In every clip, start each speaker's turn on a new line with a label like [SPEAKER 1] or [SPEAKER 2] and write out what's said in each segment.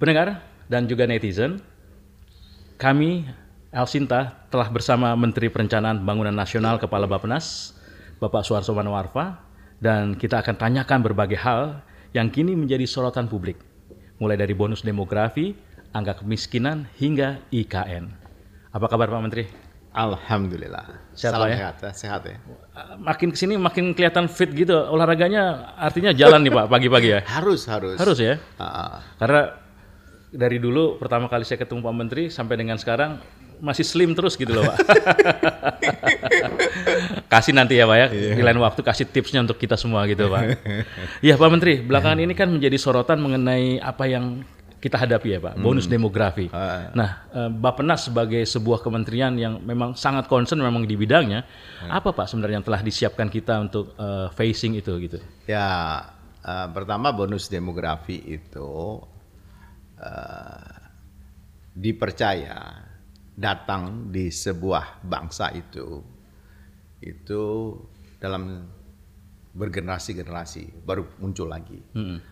[SPEAKER 1] Pendengar dan juga netizen, kami Elsinta telah bersama Menteri Perencanaan Pembangunan Nasional Kepala Bappenas, Bapak Suarso Manoarfa, dan kita akan tanyakan berbagai hal yang kini menjadi sorotan publik, mulai dari bonus demografi, angka kemiskinan, hingga IKN. Apa kabar Pak Menteri?
[SPEAKER 2] Alhamdulillah.
[SPEAKER 1] Sehat,
[SPEAKER 2] Salam
[SPEAKER 1] ya?
[SPEAKER 2] sehat, ya? sehat ya.
[SPEAKER 1] Makin ke sini makin kelihatan fit gitu, olahraganya artinya jalan nih Pak pagi-pagi ya?
[SPEAKER 2] Harus harus.
[SPEAKER 1] Harus ya?
[SPEAKER 2] Ah,
[SPEAKER 1] Karena dari dulu pertama kali saya ketemu Pak Menteri sampai dengan sekarang masih slim terus gitu loh Pak. kasih nanti ya Pak ya, di lain waktu kasih tipsnya untuk kita semua gitu Pak. Iya Pak Menteri, belakangan ini kan menjadi sorotan mengenai apa yang kita hadapi ya Pak, bonus demografi.
[SPEAKER 2] Ah.
[SPEAKER 1] Nah, eh, Bappenas sebagai sebuah kementerian yang memang sangat concern memang di bidangnya, apa Pak sebenarnya yang telah disiapkan kita untuk eh, facing itu gitu?
[SPEAKER 2] ya eh, pertama bonus demografi itu eh, dipercaya datang di sebuah bangsa itu itu dalam bergenerasi-generasi baru muncul lagi.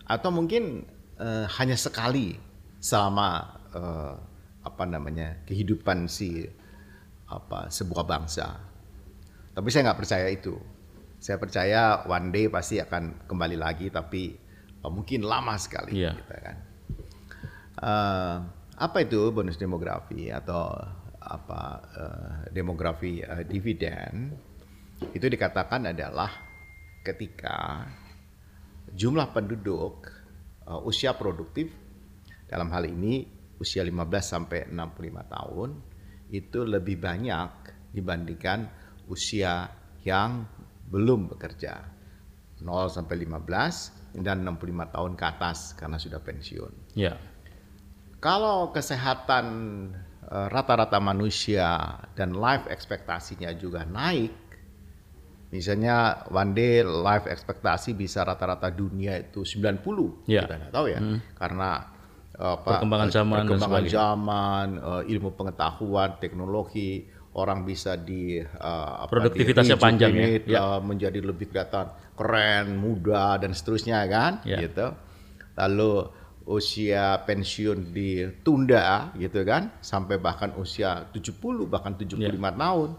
[SPEAKER 2] Atau mungkin eh, hanya sekali selama eh, apa namanya kehidupan si apa sebuah bangsa. Tapi saya nggak percaya itu. Saya percaya one day pasti akan kembali lagi tapi mungkin lama sekali
[SPEAKER 1] Iya.
[SPEAKER 2] gitu kan Eh, apa itu bonus demografi atau apa eh, demografi eh, dividen? Itu dikatakan adalah ketika jumlah penduduk eh, usia produktif dalam hal ini usia 15 sampai 65 tahun itu lebih banyak dibandingkan usia yang belum bekerja. 0 sampai 15 dan 65 tahun ke atas karena sudah pensiun.
[SPEAKER 1] Ya,
[SPEAKER 2] Kalau kesehatan eh, rata-rata manusia dan life ekspektasinya juga naik, misalnya one day life ekspektasi bisa rata-rata dunia itu 90,
[SPEAKER 1] Ya.
[SPEAKER 2] kita nggak tahu ya, karena eh, apa,
[SPEAKER 1] Perkembangan zaman
[SPEAKER 2] perkembangan zaman, eh, ilmu pengetahuan, teknologi, orang bisa di apa,
[SPEAKER 1] Produktivitasnya
[SPEAKER 2] di
[SPEAKER 1] panjang ya.
[SPEAKER 2] eh, menjadi lebih kelihatan keren, muda dan seterusnya kan,
[SPEAKER 1] Ya.
[SPEAKER 2] gitu. Lalu usia pensiun ditunda gitu kan sampai bahkan usia 70 bahkan 75 tahun.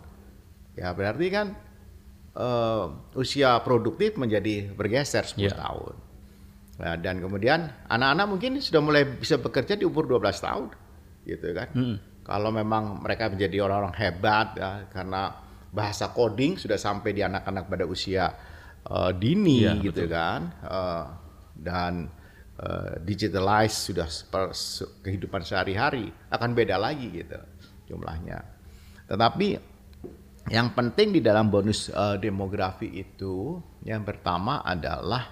[SPEAKER 2] Ya berarti kan eh, usia produktif menjadi bergeser 10
[SPEAKER 1] Ya.
[SPEAKER 2] tahun. Nah, dan kemudian anak-anak mungkin sudah mulai bisa bekerja di umur 12 tahun gitu kan. Kalau memang mereka menjadi orang-orang hebat ya, karena bahasa coding sudah sampai di anak-anak pada usia eh, dini
[SPEAKER 1] Iya,
[SPEAKER 2] gitu kan. Eh, dan eh, digitalize sudah seper- se- kehidupan sehari-hari akan beda lagi gitu jumlahnya. Tetapi yang penting di dalam bonus eh, demografi itu yang pertama adalah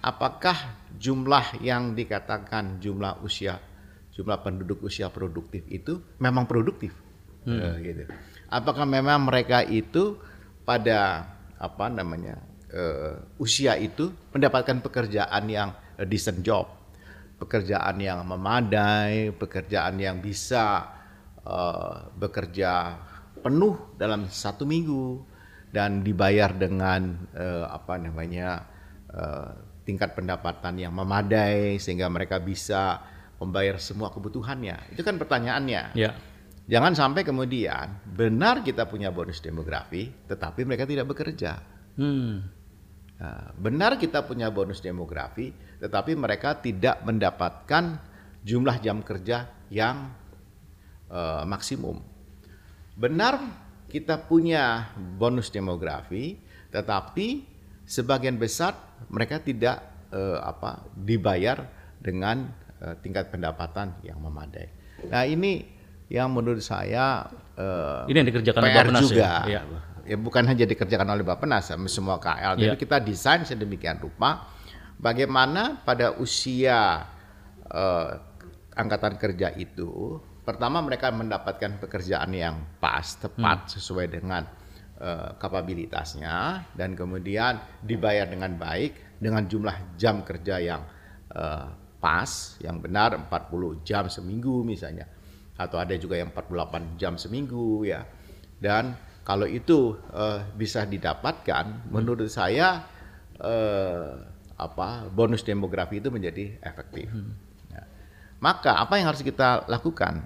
[SPEAKER 2] apakah jumlah yang dikatakan jumlah usia jumlah penduduk usia produktif itu memang produktif Eh, gitu. Apakah memang mereka itu pada apa namanya eh, usia itu mendapatkan pekerjaan yang decent job, pekerjaan yang memadai, pekerjaan yang bisa eh, bekerja penuh dalam satu minggu dan dibayar dengan eh, apa namanya eh, tingkat pendapatan yang memadai sehingga mereka bisa membayar semua kebutuhannya. Itu kan pertanyaannya.
[SPEAKER 1] ya,
[SPEAKER 2] Jangan sampai kemudian benar kita punya bonus demografi, tetapi mereka tidak bekerja.
[SPEAKER 1] hmm,
[SPEAKER 2] Nah, benar kita punya bonus demografi, tetapi mereka tidak mendapatkan jumlah jam kerja yang eh, maksimum. Benar kita punya bonus demografi, tetapi sebagian besar mereka tidak eh, apa dibayar dengan eh, tingkat pendapatan yang memadai. Nah ini yang menurut saya eh,
[SPEAKER 1] Ini yang dikerjakan oleh
[SPEAKER 2] PR
[SPEAKER 1] Bappenas ya?
[SPEAKER 2] juga.
[SPEAKER 1] Iya.
[SPEAKER 2] Ya. bukan hanya dikerjakan oleh Bappenas, sama semua KL. Jadi
[SPEAKER 1] Iya.
[SPEAKER 2] kita desain sedemikian rupa bagaimana pada usia eh, angkatan kerja itu pertama mereka mendapatkan pekerjaan yang pas, tepat sesuai dengan eh, kapabilitasnya dan kemudian dibayar dengan baik dengan jumlah jam kerja yang eh, pas, yang benar 40 jam seminggu misalnya atau ada juga yang 48 jam seminggu ya. Dan kalau itu eh, bisa didapatkan menurut saya eh, apa bonus demografi itu menjadi efektif. Ya. Maka apa yang harus kita lakukan?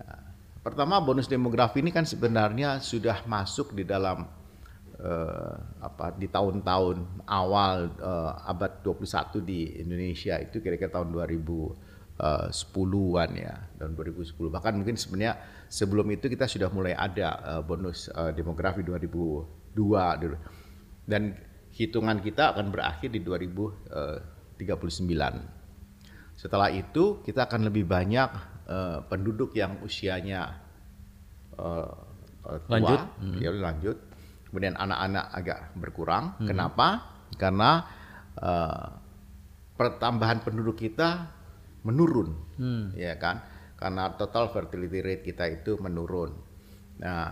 [SPEAKER 2] Nah, Pertama bonus demografi ini kan sebenarnya sudah masuk di dalam eh, apa di tahun-tahun awal eh, abad 21 di Indonesia itu kira-kira tahun 2010-an ya, tahun 2010. Bahkan mungkin sebenarnya sebelum itu kita sudah mulai ada eh, bonus eh, demografi 2002 dulu. Dan hitungan kita akan berakhir di 2039. Setelah itu kita akan lebih banyak eh, penduduk yang usianya eh, eh, tua,
[SPEAKER 1] Lanjut.
[SPEAKER 2] ya lanjut. Kemudian anak-anak agak berkurang. Kenapa? Karena eh, pertambahan penduduk kita menurun, ya kan? Karena total fertility rate kita itu menurun. Nah,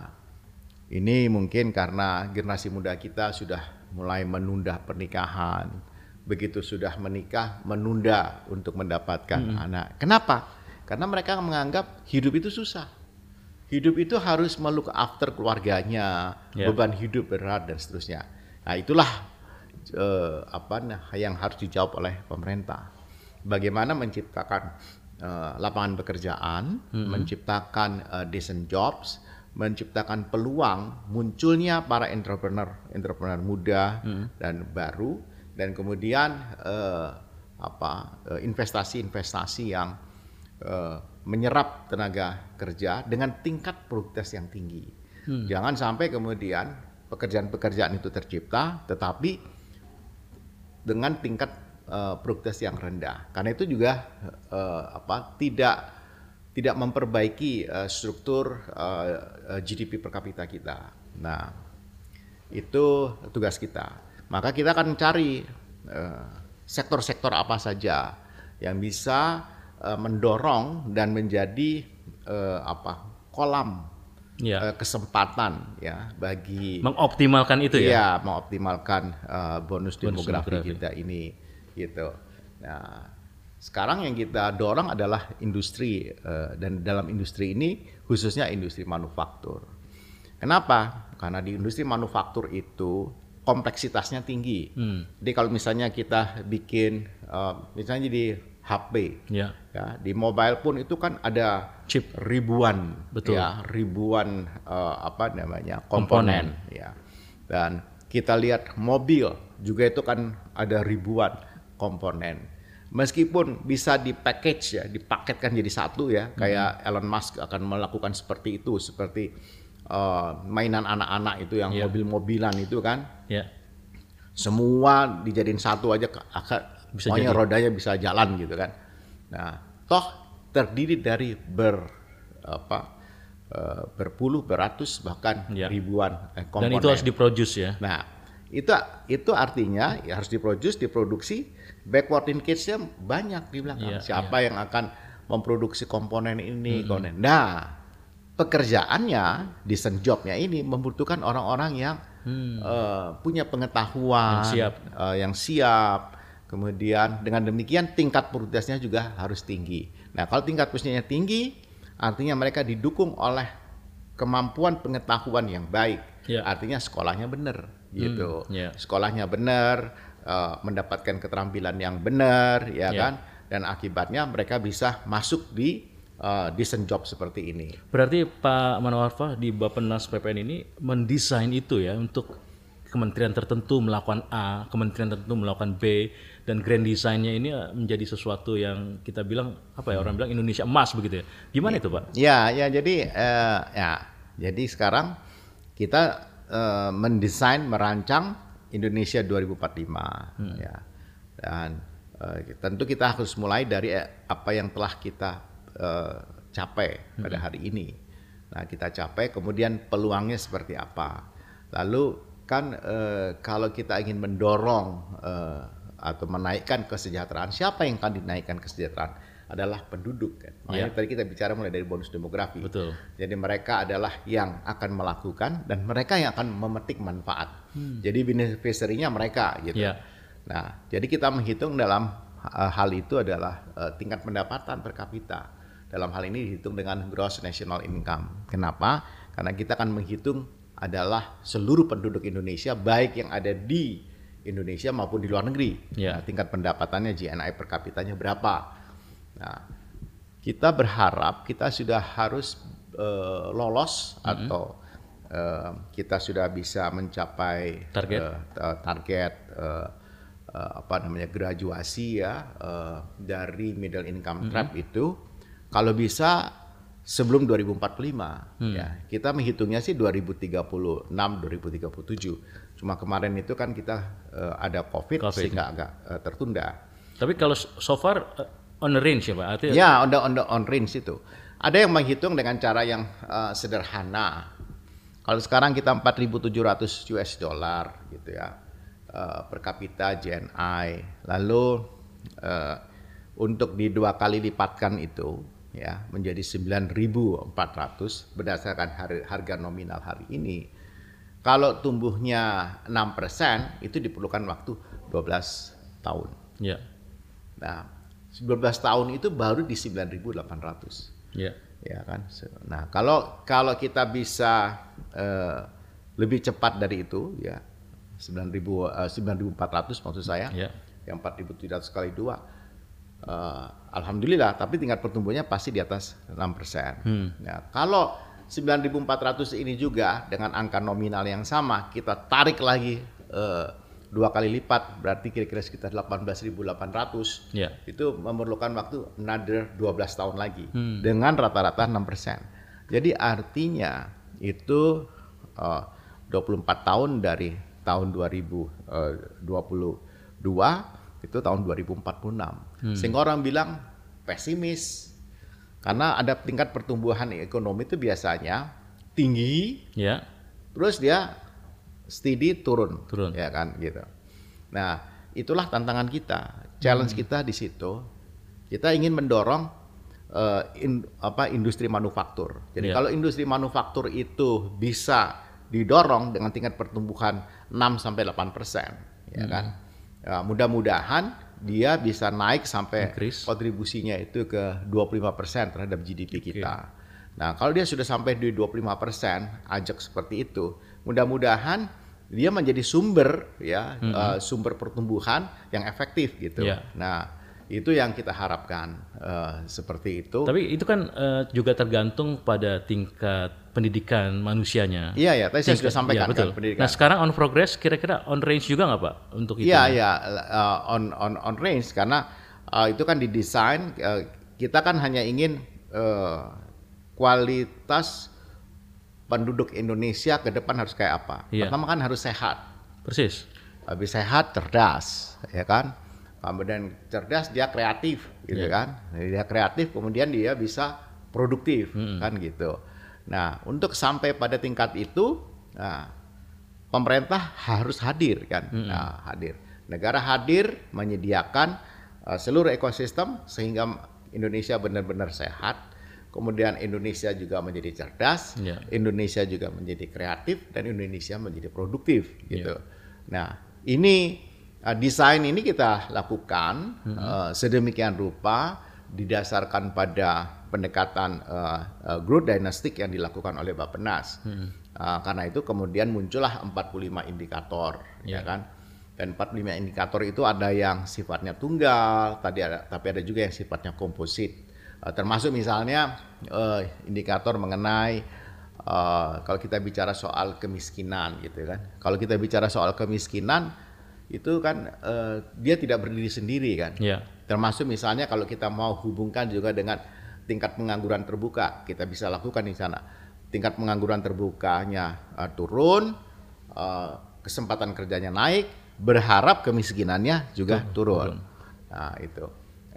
[SPEAKER 2] ini mungkin karena generasi muda kita sudah mulai menunda pernikahan. Begitu sudah menikah, menunda untuk mendapatkan anak. Kenapa? Karena mereka menganggap hidup itu susah. Hidup itu harus meluk after keluarganya,
[SPEAKER 1] Ya.
[SPEAKER 2] beban hidup berat dan seterusnya. Nah, itulah eh, apa nah, yang harus dijawab oleh pemerintah. Bagaimana menciptakan eh, lapangan pekerjaan, menciptakan eh, decent jobs, menciptakan peluang munculnya para entrepreneur, entrepreneur muda dan baru, dan kemudian eh, apa eh, investasi-investasi yang eh, menyerap tenaga kerja dengan tingkat produktivitas yang tinggi. Jangan sampai kemudian pekerjaan-pekerjaan itu tercipta, tetapi dengan tingkat eh, produktivitas yang rendah. Karena itu juga eh, apa tidak tidak memperbaiki eh, struktur eh, eh, GDP per kapita kita. Nah, itu tugas kita. Maka kita akan cari sektor-sektor apa saja yang bisa eh, mendorong dan menjadi eh, apa kolam
[SPEAKER 1] Ya.
[SPEAKER 2] eh, kesempatan ya bagi
[SPEAKER 1] Mengoptimalkan itu ya.
[SPEAKER 2] Iya, mengoptimalkan uh, bonus, demografi,
[SPEAKER 1] demografi.
[SPEAKER 2] kita ini gitu. Nah, sekarang yang kita dorong adalah industri uh, dan dalam industri ini khususnya industri manufaktur. Kenapa? Karena di industri manufaktur itu kompleksitasnya tinggi. Jadi kalau misalnya kita bikin uh, misalnya di HP
[SPEAKER 1] Ya.
[SPEAKER 2] ya di mobile pun itu kan ada
[SPEAKER 1] Chip.
[SPEAKER 2] ribuan
[SPEAKER 1] Betul.
[SPEAKER 2] ya ribuan eh, apa namanya komponen, ya dan kita lihat mobil juga itu kan ada ribuan komponen meskipun bisa di package ya dipaketkan jadi satu ya kayak Elon Musk akan melakukan seperti itu seperti eh, mainan anak-anak itu yang
[SPEAKER 1] Iya.
[SPEAKER 2] mobil-mobilan itu kan
[SPEAKER 1] Ya.
[SPEAKER 2] semua dijadiin satu aja akan
[SPEAKER 1] Bisa
[SPEAKER 2] pokoknya
[SPEAKER 1] jadi.
[SPEAKER 2] rodanya bisa jalan gitu kan. Nah, toh terdiri dari ber apa eh, berpuluh beratus bahkan
[SPEAKER 1] Ya.
[SPEAKER 2] ribuan eh,
[SPEAKER 1] Dan
[SPEAKER 2] komponen.
[SPEAKER 1] itu harus diproduce ya.
[SPEAKER 2] Nah, itu itu artinya ya harus diproduksi, diproduksi, backward linkage-nya banyak di belakang.
[SPEAKER 1] Iya,
[SPEAKER 2] Siapa yang akan memproduksi komponen ini, komponen. Nah, pekerjaannya, decent job-nya ini membutuhkan orang-orang yang eh, punya pengetahuan,
[SPEAKER 1] Yang siap.
[SPEAKER 2] eh, yang siap. Kemudian dengan demikian tingkat produktivitasnya juga harus tinggi. Nah, kalau tingkat produktivitasnya tinggi, artinya mereka didukung oleh kemampuan pengetahuan yang baik.
[SPEAKER 1] Ya.
[SPEAKER 2] Artinya sekolahnya benar gitu.
[SPEAKER 1] ya.
[SPEAKER 2] Sekolahnya benar, eh, mendapatkan keterampilan yang benar, ya
[SPEAKER 1] Ya.
[SPEAKER 2] kan? Dan akibatnya mereka bisa masuk di eh, decent job seperti ini.
[SPEAKER 1] Berarti Pak Manawarfa di Bappenas PPN ini mendesain itu ya untuk kementerian tertentu melakukan A, kementerian tertentu melakukan B, dan grand design-nya ini eh, menjadi sesuatu yang kita bilang apa ya orang bilang Indonesia emas begitu ya. Gimana itu Pak?
[SPEAKER 2] Ya, ya jadi eh, ya, jadi sekarang kita eh, mendesain merancang Indonesia 2045 ya. Dan eh, tentu kita harus mulai dari eh, apa yang telah kita eh, capai pada hari ini. Nah, kita capai kemudian peluangnya seperti apa. Lalu kan eh, kalau kita ingin mendorong eh, atau menaikkan kesejahteraan, siapa yang akan dinaikkan kesejahteraan? Adalah penduduk kan. Makanya
[SPEAKER 1] Ya.
[SPEAKER 2] tadi kita bicara mulai dari bonus demografi.
[SPEAKER 1] Betul.
[SPEAKER 2] Jadi mereka adalah yang akan melakukan dan mereka yang akan memetik manfaat. Jadi beneficiary-nya mereka gitu.
[SPEAKER 1] Ya.
[SPEAKER 2] Nah, jadi kita menghitung dalam uh, hal itu adalah uh, tingkat pendapatan per kapita. Dalam hal ini dihitung dengan gross national income. Kenapa? Karena kita akan menghitung adalah seluruh penduduk Indonesia baik yang ada di Indonesia maupun di luar negeri.
[SPEAKER 1] Ya.
[SPEAKER 2] Nah, tingkat pendapatannya GNI per kapitanya berapa? Nah, kita berharap kita sudah harus uh, lolos
[SPEAKER 1] Mm-hmm.
[SPEAKER 2] atau uh, kita sudah bisa mencapai
[SPEAKER 1] Target.
[SPEAKER 2] uh, ta- target uh, uh, apa namanya graduasi ya uh, dari middle income trap itu kalau bisa sebelum 2045 ya kita menghitungnya sih 2036 2037 cuma kemarin itu kan kita uh, ada covid,
[SPEAKER 1] Covid.
[SPEAKER 2] sehingga agak uh, tertunda
[SPEAKER 1] Tapi kalau so far uh, on the range ya Pak. Artinya
[SPEAKER 2] Ya, on the, on the on range itu. Ada yang menghitung dengan cara yang uh, sederhana. Kalau sekarang kita 4.700 US dollar gitu ya uh, per kapita GNI. Lalu uh, untuk di dua kali lipatkan itu ya menjadi 9.400 berdasarkan har- harga nominal hari ini. Kalau tumbuhnya 6% itu diperlukan waktu 12 tahun.
[SPEAKER 1] ya.
[SPEAKER 2] Nah, 12 tahun itu baru di 9.800
[SPEAKER 1] Ya.
[SPEAKER 2] ya kan. Nah, kalau kalau kita bisa eh, lebih cepat dari itu ya 9.000 eh, 9.400 maksud saya.
[SPEAKER 1] Ya.
[SPEAKER 2] Yang 4.300 kali dua eh, alhamdulillah tapi tingkat pertumbuhannya pasti di atas 6%. Nah, kalau 9.400 ini juga dengan angka nominal yang sama kita tarik lagi eh, dua kali lipat berarti kira-kira sekitar 18.800
[SPEAKER 1] Ya.
[SPEAKER 2] itu memerlukan waktu another 12 tahun lagi dengan rata-rata 6%. Jadi artinya itu eh, 24 tahun dari tahun 2022 itu tahun 2046. Sehingga orang bilang pesimis karena ada tingkat pertumbuhan ekonomi itu biasanya tinggi
[SPEAKER 1] Ya.
[SPEAKER 2] terus dia steady turun,
[SPEAKER 1] Turun.
[SPEAKER 2] ya kan gitu. Nah, itulah tantangan kita, challenge kita di situ. Kita ingin mendorong eh, in- apa industri manufaktur. Jadi
[SPEAKER 1] Iya.
[SPEAKER 2] kalau industri manufaktur itu bisa didorong dengan tingkat pertumbuhan 6 sampai 8 persen, ya kan. Ya, mudah-mudahan dia bisa naik sampai
[SPEAKER 1] Increase.
[SPEAKER 2] kontribusinya itu ke 25 persen terhadap GDP kita. Nah, kalau dia sudah sampai di 25 persen, ajak seperti itu, mudah-mudahan dia menjadi sumber ya eh, sumber pertumbuhan yang efektif gitu.
[SPEAKER 1] Ya.
[SPEAKER 2] Nah, itu yang kita harapkan eh, seperti itu.
[SPEAKER 1] Tapi itu kan eh, juga tergantung pada tingkat pendidikan manusianya.
[SPEAKER 2] Iya ya, tadi saya sudah
[SPEAKER 1] Tingkat-
[SPEAKER 2] sampaikan
[SPEAKER 1] iya, betul.
[SPEAKER 2] kan pendidikan.
[SPEAKER 1] Nah sekarang on progress kira-kira on range juga nggak Pak untuk itu?
[SPEAKER 2] Iya ya on on on range karena uh, itu kan didesain uh, kita kan hanya ingin uh, kualitas penduduk Indonesia ke depan harus kayak apa.
[SPEAKER 1] Iya.
[SPEAKER 2] Pertama kan harus sehat.
[SPEAKER 1] Persis.
[SPEAKER 2] Habis sehat cerdas, ya kan? Kemudian cerdas dia kreatif, gitu
[SPEAKER 1] Iya.
[SPEAKER 2] kan? Dia kreatif, kemudian dia bisa produktif, kan gitu. Nah, untuk sampai pada tingkat itu, nah, pemerintah harus hadir, kan? Nah, hadir. Negara hadir menyediakan uh, seluruh ekosistem sehingga Indonesia benar-benar sehat. Kemudian Indonesia juga menjadi cerdas,
[SPEAKER 1] Iya.
[SPEAKER 2] Indonesia juga menjadi kreatif dan Indonesia menjadi produktif gitu. Nah, ini uh, desain ini kita lakukan uh, sedemikian rupa didasarkan pada pendekatan uh, uh, growth dynastic yang dilakukan oleh Bappenas. Uh, karena itu kemudian muncullah 45 indikator, ya kan? Dan 45 indikator itu ada yang sifatnya tunggal, tadi ada tapi ada juga yang sifatnya komposit. Uh, termasuk misalnya uh, indikator mengenai uh, kalau kita bicara soal kemiskinan gitu kan. Kalau kita bicara soal kemiskinan itu kan uh, dia tidak berdiri sendiri kan.
[SPEAKER 1] Iya.
[SPEAKER 2] Termasuk misalnya kalau kita mau hubungkan juga dengan tingkat pengangguran terbuka, kita bisa lakukan di sana. Tingkat pengangguran terbukanya uh, turun, uh, kesempatan kerjanya naik, berharap kemiskinannya juga turun. Nah, itu.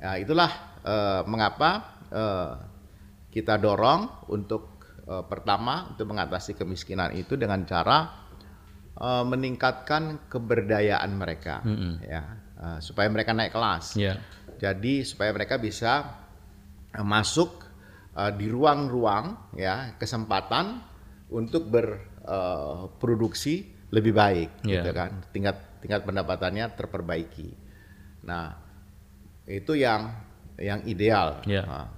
[SPEAKER 2] Nah, itulah uh, mengapa uh, kita dorong untuk uh, pertama untuk mengatasi kemiskinan itu dengan cara meningkatkan keberdayaan mereka, ya, uh, supaya mereka naik kelas.
[SPEAKER 1] Iya.
[SPEAKER 2] Jadi supaya mereka bisa eh, masuk eh, di ruang-ruang ya kesempatan untuk berproduksi lebih baik
[SPEAKER 1] Iya.
[SPEAKER 2] gitu kan. Tingkat tingkat pendapatannya terperbaiki. Nah, itu yang yang ideal.
[SPEAKER 1] Iya.
[SPEAKER 2] Nah,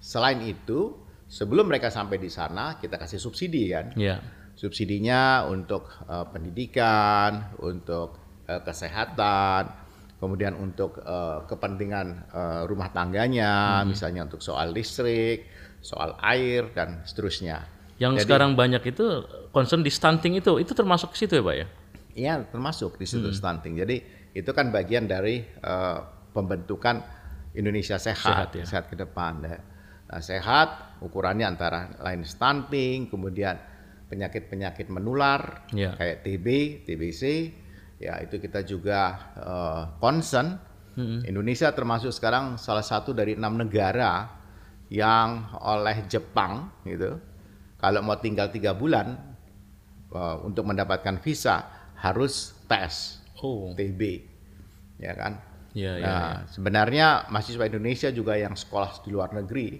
[SPEAKER 2] selain itu, sebelum mereka sampai di sana kita kasih subsidi kan
[SPEAKER 1] Iya.
[SPEAKER 2] subsidinya untuk eh, pendidikan, untuk eh, kesehatan, kemudian untuk uh, kepentingan uh, rumah tangganya, hmm. misalnya untuk soal listrik, soal air dan seterusnya.
[SPEAKER 1] Yang Jadi, sekarang banyak itu concern di stunting itu, itu termasuk ke situ ya, Pak ya?
[SPEAKER 2] Iya, termasuk di situ hmm. stunting. Jadi itu kan bagian dari uh, pembentukan Indonesia sehat, sehat, ya? sehat ke depan. Nah, sehat ukurannya antara lain stunting, kemudian penyakit-penyakit menular yeah. kayak TB, TBC, ya itu kita juga uh, concern. Mm-hmm. Indonesia termasuk sekarang salah satu dari enam negara yang oleh Jepang gitu. Kalau mau tinggal tiga bulan uh, untuk mendapatkan visa harus tes oh. TB, ya kan? Ya, nah, yeah, yeah. sebenarnya mahasiswa Indonesia juga yang sekolah di luar negeri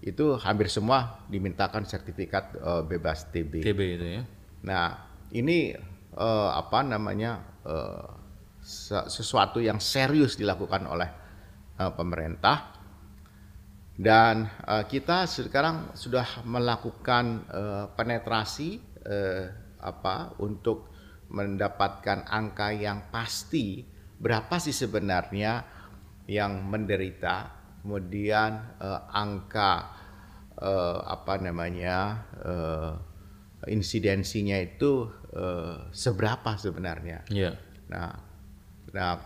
[SPEAKER 2] itu hampir semua dimintakan sertifikat uh, bebas TB.
[SPEAKER 1] TB itu ya.
[SPEAKER 2] Nah, ini uh, apa namanya uh, sesuatu yang serius dilakukan oleh uh, pemerintah dan uh, kita sekarang sudah melakukan uh, penetrasi uh, apa untuk mendapatkan angka yang pasti berapa sih sebenarnya yang menderita kemudian uh, angka uh, apa namanya uh, insidensinya itu uh, seberapa sebenarnya. Yeah. Nah, nah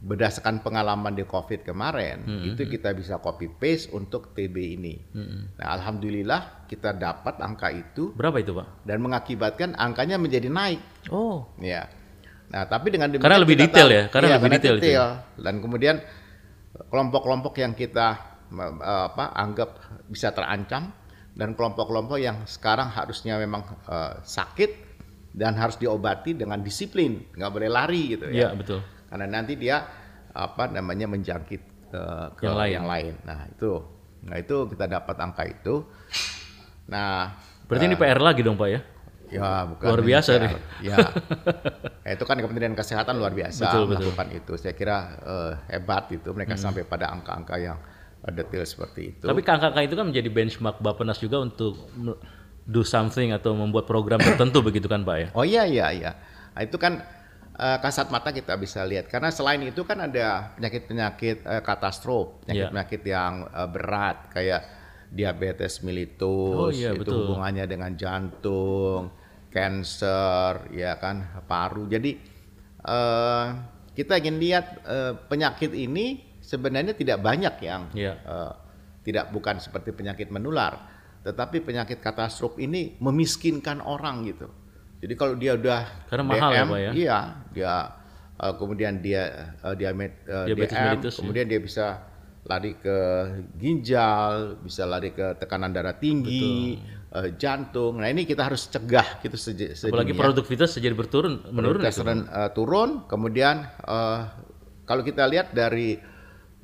[SPEAKER 2] berdasarkan pengalaman di COVID kemarin, mm -hmm. itu kita bisa copy paste untuk TB ini. Mm -hmm. Nah, alhamdulillah kita dapat angka itu.
[SPEAKER 1] Berapa itu, Pak?
[SPEAKER 2] Dan mengakibatkan angkanya menjadi naik.
[SPEAKER 1] Oh.
[SPEAKER 2] Ya. Nah, tapi dengan
[SPEAKER 1] demikian karena lebih detail tahu, ya, karena iya, lebih detail, detail
[SPEAKER 2] itu. Dan kemudian kelompok-kelompok yang kita apa anggap bisa terancam dan kelompok-kelompok yang sekarang harusnya memang uh, sakit dan harus diobati dengan disiplin, nggak boleh lari gitu
[SPEAKER 1] ya. Iya betul.
[SPEAKER 2] Karena nanti dia apa namanya menjangkit uh, ke yang lain. yang lain. Nah itu, nah itu kita dapat angka itu. Nah
[SPEAKER 1] berarti uh, ini PR lagi dong pak ya?
[SPEAKER 2] Ya bukan.
[SPEAKER 1] Luar biasa nih.
[SPEAKER 2] Ya, nah, itu kan Kementerian Kesehatan luar biasa betul, melakukan betul. itu. Saya kira uh, hebat itu mereka hmm. sampai pada angka-angka yang detail seperti itu.
[SPEAKER 1] Tapi angka-angka itu kan menjadi benchmark Bapenas juga untuk do something atau membuat program tertentu begitu kan Pak ya?
[SPEAKER 2] Oh iya iya iya. Nah, itu kan uh, kasat mata kita bisa lihat karena selain itu kan ada penyakit-penyakit uh, katastrof, penyakit-penyakit yeah. yang uh, berat kayak diabetes mellitus, oh, iya, itu betul. hubungannya dengan jantung, cancer, ya kan paru. Jadi uh, kita ingin lihat uh, penyakit ini sebenarnya tidak banyak yang yeah. Iya. uh, tidak bukan seperti penyakit menular tetapi penyakit katastrof ini memiskinkan orang gitu. Jadi kalau dia udah
[SPEAKER 1] Karena mahal DM, ya, Pak ya.
[SPEAKER 2] Iya, dia uh, kemudian dia uh, diamet, uh, DM, ya. kemudian dia bisa lari ke ginjal, bisa lari ke tekanan darah tinggi, uh, jantung. Nah ini kita harus cegah gitu
[SPEAKER 1] sejak Apalagi produktivitas jadi berturun, menurun.
[SPEAKER 2] Produktivitas gitu. uh, turun, kemudian uh, kalau kita lihat dari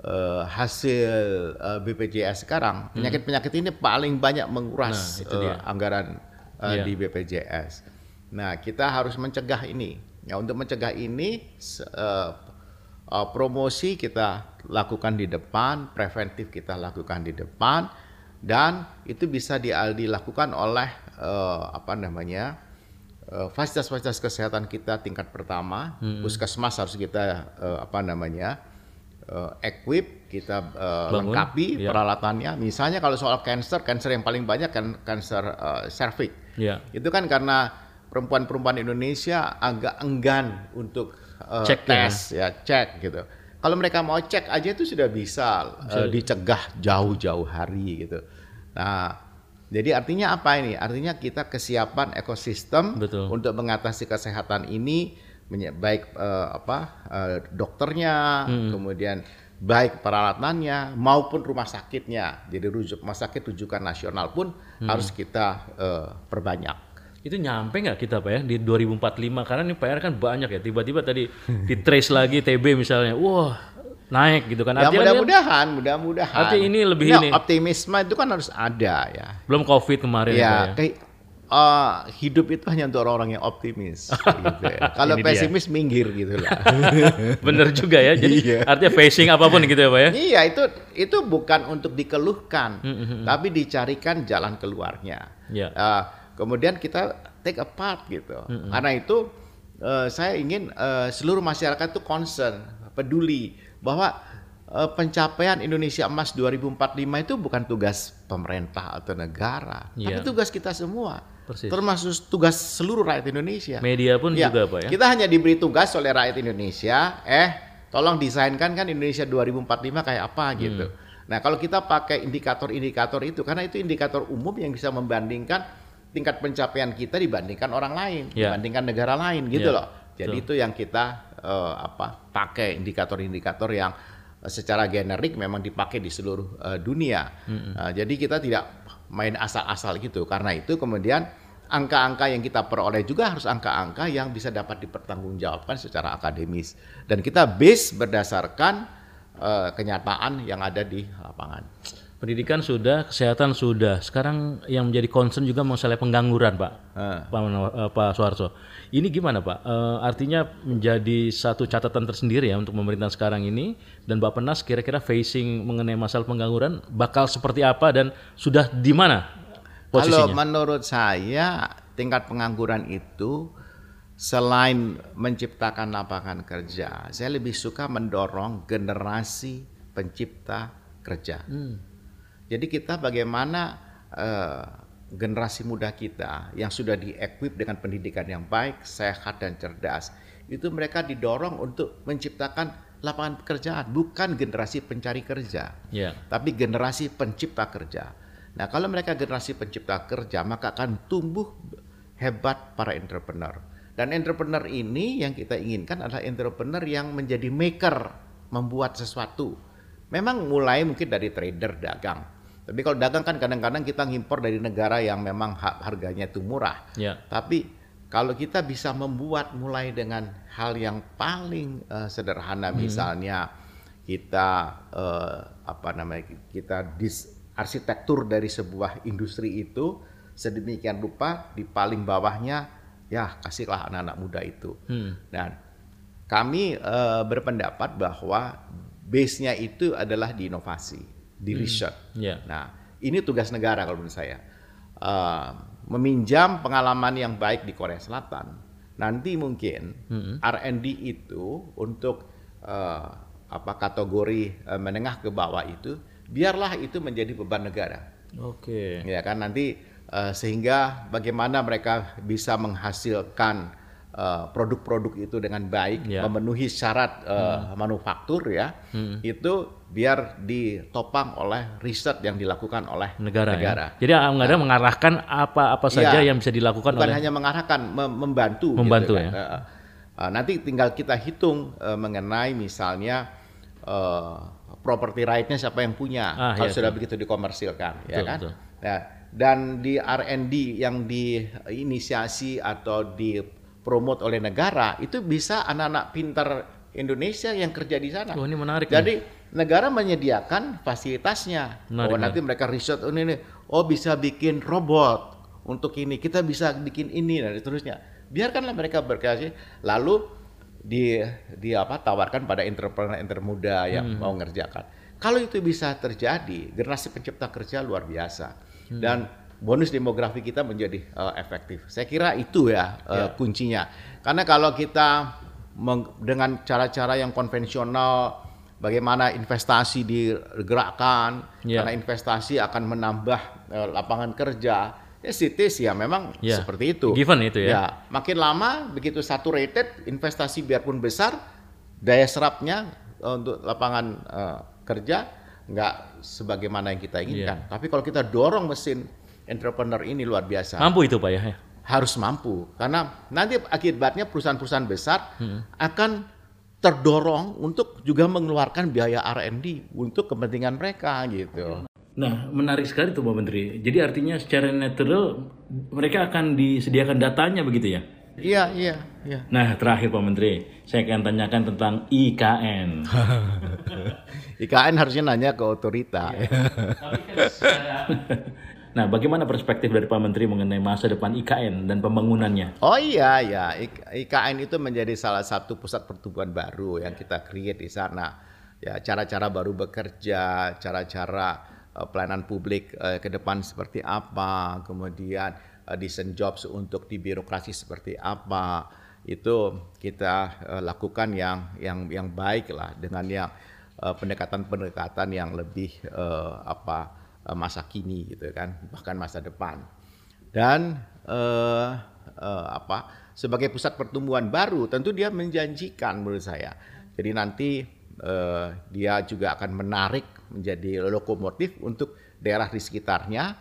[SPEAKER 2] uh, hasil uh, eh, BPJS sekarang, hmm. penyakit-penyakit ini paling banyak menguras nah, uh, anggaran uh, yeah. di BPJS. Nah, kita harus mencegah ini. Ya, untuk mencegah ini uh, uh, promosi kita lakukan di depan, preventif kita lakukan di depan dan itu bisa di, dilakukan oleh uh, apa namanya? fasilitas-fasilitas kesehatan kita tingkat pertama, hmm. puskesmas harus kita uh, apa namanya? uh, equip, kita uh, lengkapi ya. peralatannya. Misalnya kalau soal cancer, cancer yang paling banyak kan cancer uh, cervix. Ya. Itu kan karena perempuan-perempuan Indonesia agak enggan untuk uh, cek tes ya. ya, cek gitu. Kalau mereka mau cek aja itu sudah bisa, bisa. Uh, dicegah jauh-jauh hari gitu. Nah, jadi artinya apa ini? Artinya kita kesiapan ekosistem Betul. untuk mengatasi kesehatan ini baik uh, apa uh, dokternya, hmm. kemudian baik peralatannya maupun rumah sakitnya. Jadi rujuk rumah sakit rujukan nasional pun hmm. harus kita uh, perbanyak.
[SPEAKER 1] Itu nyampe nggak kita Pak ya di 2045 karena ini PR kan banyak ya. Tiba-tiba tadi di trace lagi TB misalnya. Wah, naik gitu kan.
[SPEAKER 2] Ya mudah-mudahan, mudah-mudahan.
[SPEAKER 1] Artinya ini lebih ya, ini.
[SPEAKER 2] Optimisme itu kan harus ada ya.
[SPEAKER 1] Belum COVID kemarin
[SPEAKER 2] ya. ya uh, hidup itu hanya untuk orang-orang yang optimis. gitu ya. Kalau pesimis dia. minggir gitu lah.
[SPEAKER 1] Bener juga ya. Jadi iya. artinya facing apa pun gitu ya pak ya.
[SPEAKER 2] Iya itu itu bukan untuk dikeluhkan, mm -hmm. tapi dicarikan jalan keluarnya. Yeah. Iya. Uh, kemudian kita take apart gitu. Mm -hmm. Karena itu uh, saya ingin uh, seluruh masyarakat itu concern peduli bahwa uh, pencapaian Indonesia Emas 2045 itu bukan tugas pemerintah atau negara,
[SPEAKER 1] Iya.
[SPEAKER 2] tapi tugas kita semua.
[SPEAKER 1] Persis.
[SPEAKER 2] Termasuk tugas seluruh rakyat Indonesia.
[SPEAKER 1] Media pun
[SPEAKER 2] Ya,
[SPEAKER 1] juga Pak ya.
[SPEAKER 2] Kita hanya diberi tugas oleh rakyat Indonesia, eh tolong desainkan kan Indonesia 2045 kayak apa gitu.
[SPEAKER 1] Hmm.
[SPEAKER 2] Nah, kalau kita pakai indikator-indikator itu karena itu indikator umum yang bisa membandingkan tingkat pencapaian kita dibandingkan orang lain,
[SPEAKER 1] Ya.
[SPEAKER 2] dibandingkan negara lain gitu
[SPEAKER 1] Ya,
[SPEAKER 2] loh. Jadi itu yang kita eh, apa pakai indikator-indikator yang eh, secara generik memang dipakai di seluruh eh, dunia. Nah, jadi kita tidak main asal-asal gitu. Karena itu kemudian angka-angka yang kita peroleh juga harus angka-angka yang bisa dapat dipertanggungjawabkan secara akademis dan kita base berdasarkan eh, kenyataan yang ada di lapangan.
[SPEAKER 1] Pendidikan sudah, kesehatan sudah. Sekarang yang menjadi concern juga masalah pengangguran, Pak. Pak, eh, Pak Soeharto. Ini gimana, Pak? Eh, artinya menjadi satu catatan tersendiri ya untuk pemerintah sekarang ini dan Bapak Penas kira-kira facing mengenai masalah pengangguran bakal seperti apa dan sudah di mana
[SPEAKER 2] Kalau
[SPEAKER 1] posisinya?
[SPEAKER 2] menurut saya tingkat pengangguran itu selain menciptakan lapangan kerja, saya lebih suka mendorong generasi pencipta kerja. Jadi kita bagaimana eh, generasi muda kita yang sudah di-equip dengan pendidikan yang baik, sehat dan cerdas, itu mereka didorong untuk menciptakan lapangan pekerjaan, bukan generasi pencari kerja
[SPEAKER 1] Ya.
[SPEAKER 2] tapi generasi pencipta kerja. Nah, kalau mereka generasi pencipta kerja, maka akan tumbuh hebat para entrepreneur. Dan entrepreneur ini yang kita inginkan adalah entrepreneur yang menjadi maker, membuat sesuatu. Memang mulai mungkin dari trader dagang. Tapi kalau dagang kan kadang-kadang kita ngimpor dari negara yang memang ha- harganya itu murah.
[SPEAKER 1] Ya.
[SPEAKER 2] Tapi kalau kita bisa membuat mulai dengan hal yang paling eh, sederhana, misalnya kita eh, apa namanya kita dis arsitektur dari sebuah industri itu sedemikian rupa di paling bawahnya ya kasihlah anak-anak muda itu.
[SPEAKER 1] Hmm.
[SPEAKER 2] Dan kami eh, berpendapat bahwa base-nya itu adalah di inovasi, di research.
[SPEAKER 1] Ya.
[SPEAKER 2] Nah, ini tugas negara kalau menurut saya. Eh, meminjam pengalaman yang baik di Korea Selatan. Nanti mungkin R&D itu untuk eh, apa kategori eh, menengah ke bawah itu, biarlah itu menjadi beban negara.
[SPEAKER 1] Oke.
[SPEAKER 2] Ya kan nanti eh, sehingga bagaimana mereka bisa menghasilkan eh, produk-produk itu dengan baik,
[SPEAKER 1] Ya.
[SPEAKER 2] memenuhi syarat eh, manufaktur ya, itu biar ditopang oleh riset yang dilakukan oleh
[SPEAKER 1] Negara,
[SPEAKER 2] negara.
[SPEAKER 1] ya. Jadi negara mengarahkan apa-apa saja
[SPEAKER 2] Iya.
[SPEAKER 1] yang bisa dilakukan
[SPEAKER 2] Bukan
[SPEAKER 1] oleh
[SPEAKER 2] hanya mengarahkan, mem- membantu.
[SPEAKER 1] Membantu,
[SPEAKER 2] gitu kan.
[SPEAKER 1] ya.
[SPEAKER 2] Eh. Eh, nanti tinggal kita hitung eh, mengenai misalnya eh, property right-nya siapa yang punya
[SPEAKER 1] Ah,
[SPEAKER 2] kalau
[SPEAKER 1] iya,
[SPEAKER 2] sudah begitu dikomersilkan, ya
[SPEAKER 1] Betul,
[SPEAKER 2] kan?
[SPEAKER 1] betul.
[SPEAKER 2] Nah, dan di R&D yang diinisiasi atau dipromot oleh negara itu bisa anak-anak pintar Indonesia yang kerja di sana.
[SPEAKER 1] Wah, ini menarik
[SPEAKER 2] Jadi negara menyediakan fasilitasnya.
[SPEAKER 1] Menarik,
[SPEAKER 2] oh, nanti mereka riset oh, ini, nih, oh bisa bikin robot untuk ini, kita bisa bikin ini dan seterusnya. Biarkanlah mereka berkreasi, lalu di di apa tawarkan pada entrepreneur muda yang mau ngerjakan. Kalau itu bisa terjadi, generasi pencipta kerja luar biasa dan bonus demografi kita menjadi eh, efektif. Saya kira itu ya eh, kuncinya. Karena kalau kita meng- dengan cara-cara yang konvensional bagaimana investasi digerakkan
[SPEAKER 1] Ya.
[SPEAKER 2] karena investasi akan menambah eh, lapangan kerja ya sitis ya memang
[SPEAKER 1] Ya.
[SPEAKER 2] seperti itu
[SPEAKER 1] Given itu ya.
[SPEAKER 2] makin lama begitu saturated investasi biarpun besar daya serapnya eh, untuk lapangan eh, kerja nggak sebagaimana yang kita inginkan
[SPEAKER 1] Iya.
[SPEAKER 2] tapi kalau kita dorong mesin entrepreneur ini luar biasa
[SPEAKER 1] Mampu itu Pak ya.
[SPEAKER 2] harus mampu karena nanti akibatnya perusahaan-perusahaan besar
[SPEAKER 1] Hmm.
[SPEAKER 2] akan terdorong untuk juga mengeluarkan biaya R&D untuk kepentingan mereka gitu.
[SPEAKER 1] Nah, menarik sekali tuh Pak Menteri. Jadi artinya secara natural mereka akan disediakan datanya begitu ya?
[SPEAKER 2] Iya, iya, iya.
[SPEAKER 1] Nah, terakhir Pak Menteri, saya akan tanyakan tentang IKN.
[SPEAKER 2] IKN harusnya nanya ke otorita.
[SPEAKER 1] nah, bagaimana perspektif dari Pak Menteri mengenai masa depan IKN dan pembangunannya?
[SPEAKER 2] Oh iya, ya. Ik- IKN itu menjadi salah satu pusat pertumbuhan baru yang kita create di sana. Ya, cara-cara baru bekerja, cara-cara eh, pelayanan publik eh, ke depan seperti apa, kemudian eh, desain jobs untuk di birokrasi seperti apa. itu kita uh, lakukan yang yang yang baik lah dengan yang pendekatan-pendekatan yang lebih apa masa kini gitu kan bahkan masa depan. Dan uh, uh, apa sebagai pusat pertumbuhan baru tentu dia menjanjikan menurut saya. Jadi nanti uh, dia juga akan menarik menjadi lokomotif untuk daerah di sekitarnya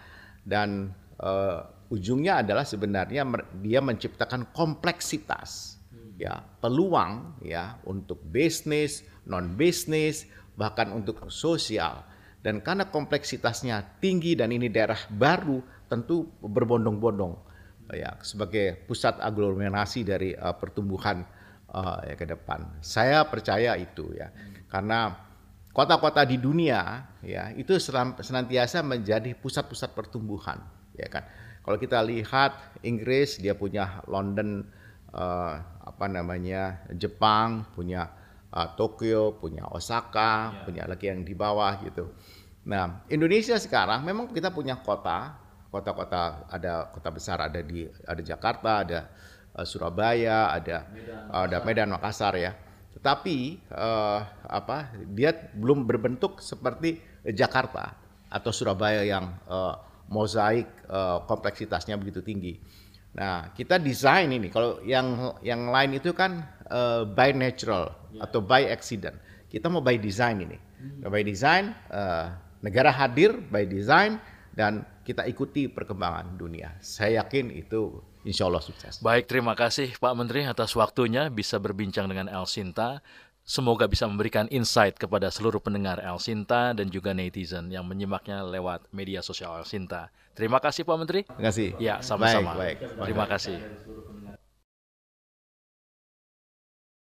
[SPEAKER 2] dan uh, ujungnya adalah sebenarnya dia menciptakan kompleksitas ya peluang ya untuk bisnis non bisnis bahkan untuk sosial dan karena kompleksitasnya tinggi dan ini daerah baru tentu berbondong-bondong ya sebagai pusat aglomerasi dari uh, pertumbuhan uh, ya ke depan saya percaya itu ya karena kota-kota di dunia ya itu senantiasa menjadi pusat-pusat pertumbuhan ya kan kalau kita lihat Inggris dia punya London uh, apa namanya Jepang punya uh, Tokyo punya Osaka yeah. punya lagi yang di bawah gitu. Nah Indonesia sekarang memang kita punya kota kota-kota ada kota besar ada di ada Jakarta ada uh, Surabaya ada Medan, ada Medan Makassar ya. Tetapi uh, apa dia belum berbentuk seperti Jakarta atau Surabaya yang uh, mozaik uh, kompleksitasnya begitu tinggi. Nah, kita desain ini kalau yang yang lain itu kan uh, by natural yeah. atau by accident. Kita mau by design ini. Hmm. By design uh, negara hadir by design dan kita ikuti perkembangan dunia. Saya yakin itu insya Allah sukses.
[SPEAKER 1] Baik, terima kasih Pak Menteri atas waktunya bisa berbincang dengan El Sinta. Semoga bisa memberikan insight kepada seluruh pendengar El Sinta dan juga netizen yang menyimaknya lewat media sosial El Sinta. Terima kasih Pak Menteri.
[SPEAKER 2] Terima kasih.
[SPEAKER 1] Ya, sama-sama. Baik, baik. Terima kasih.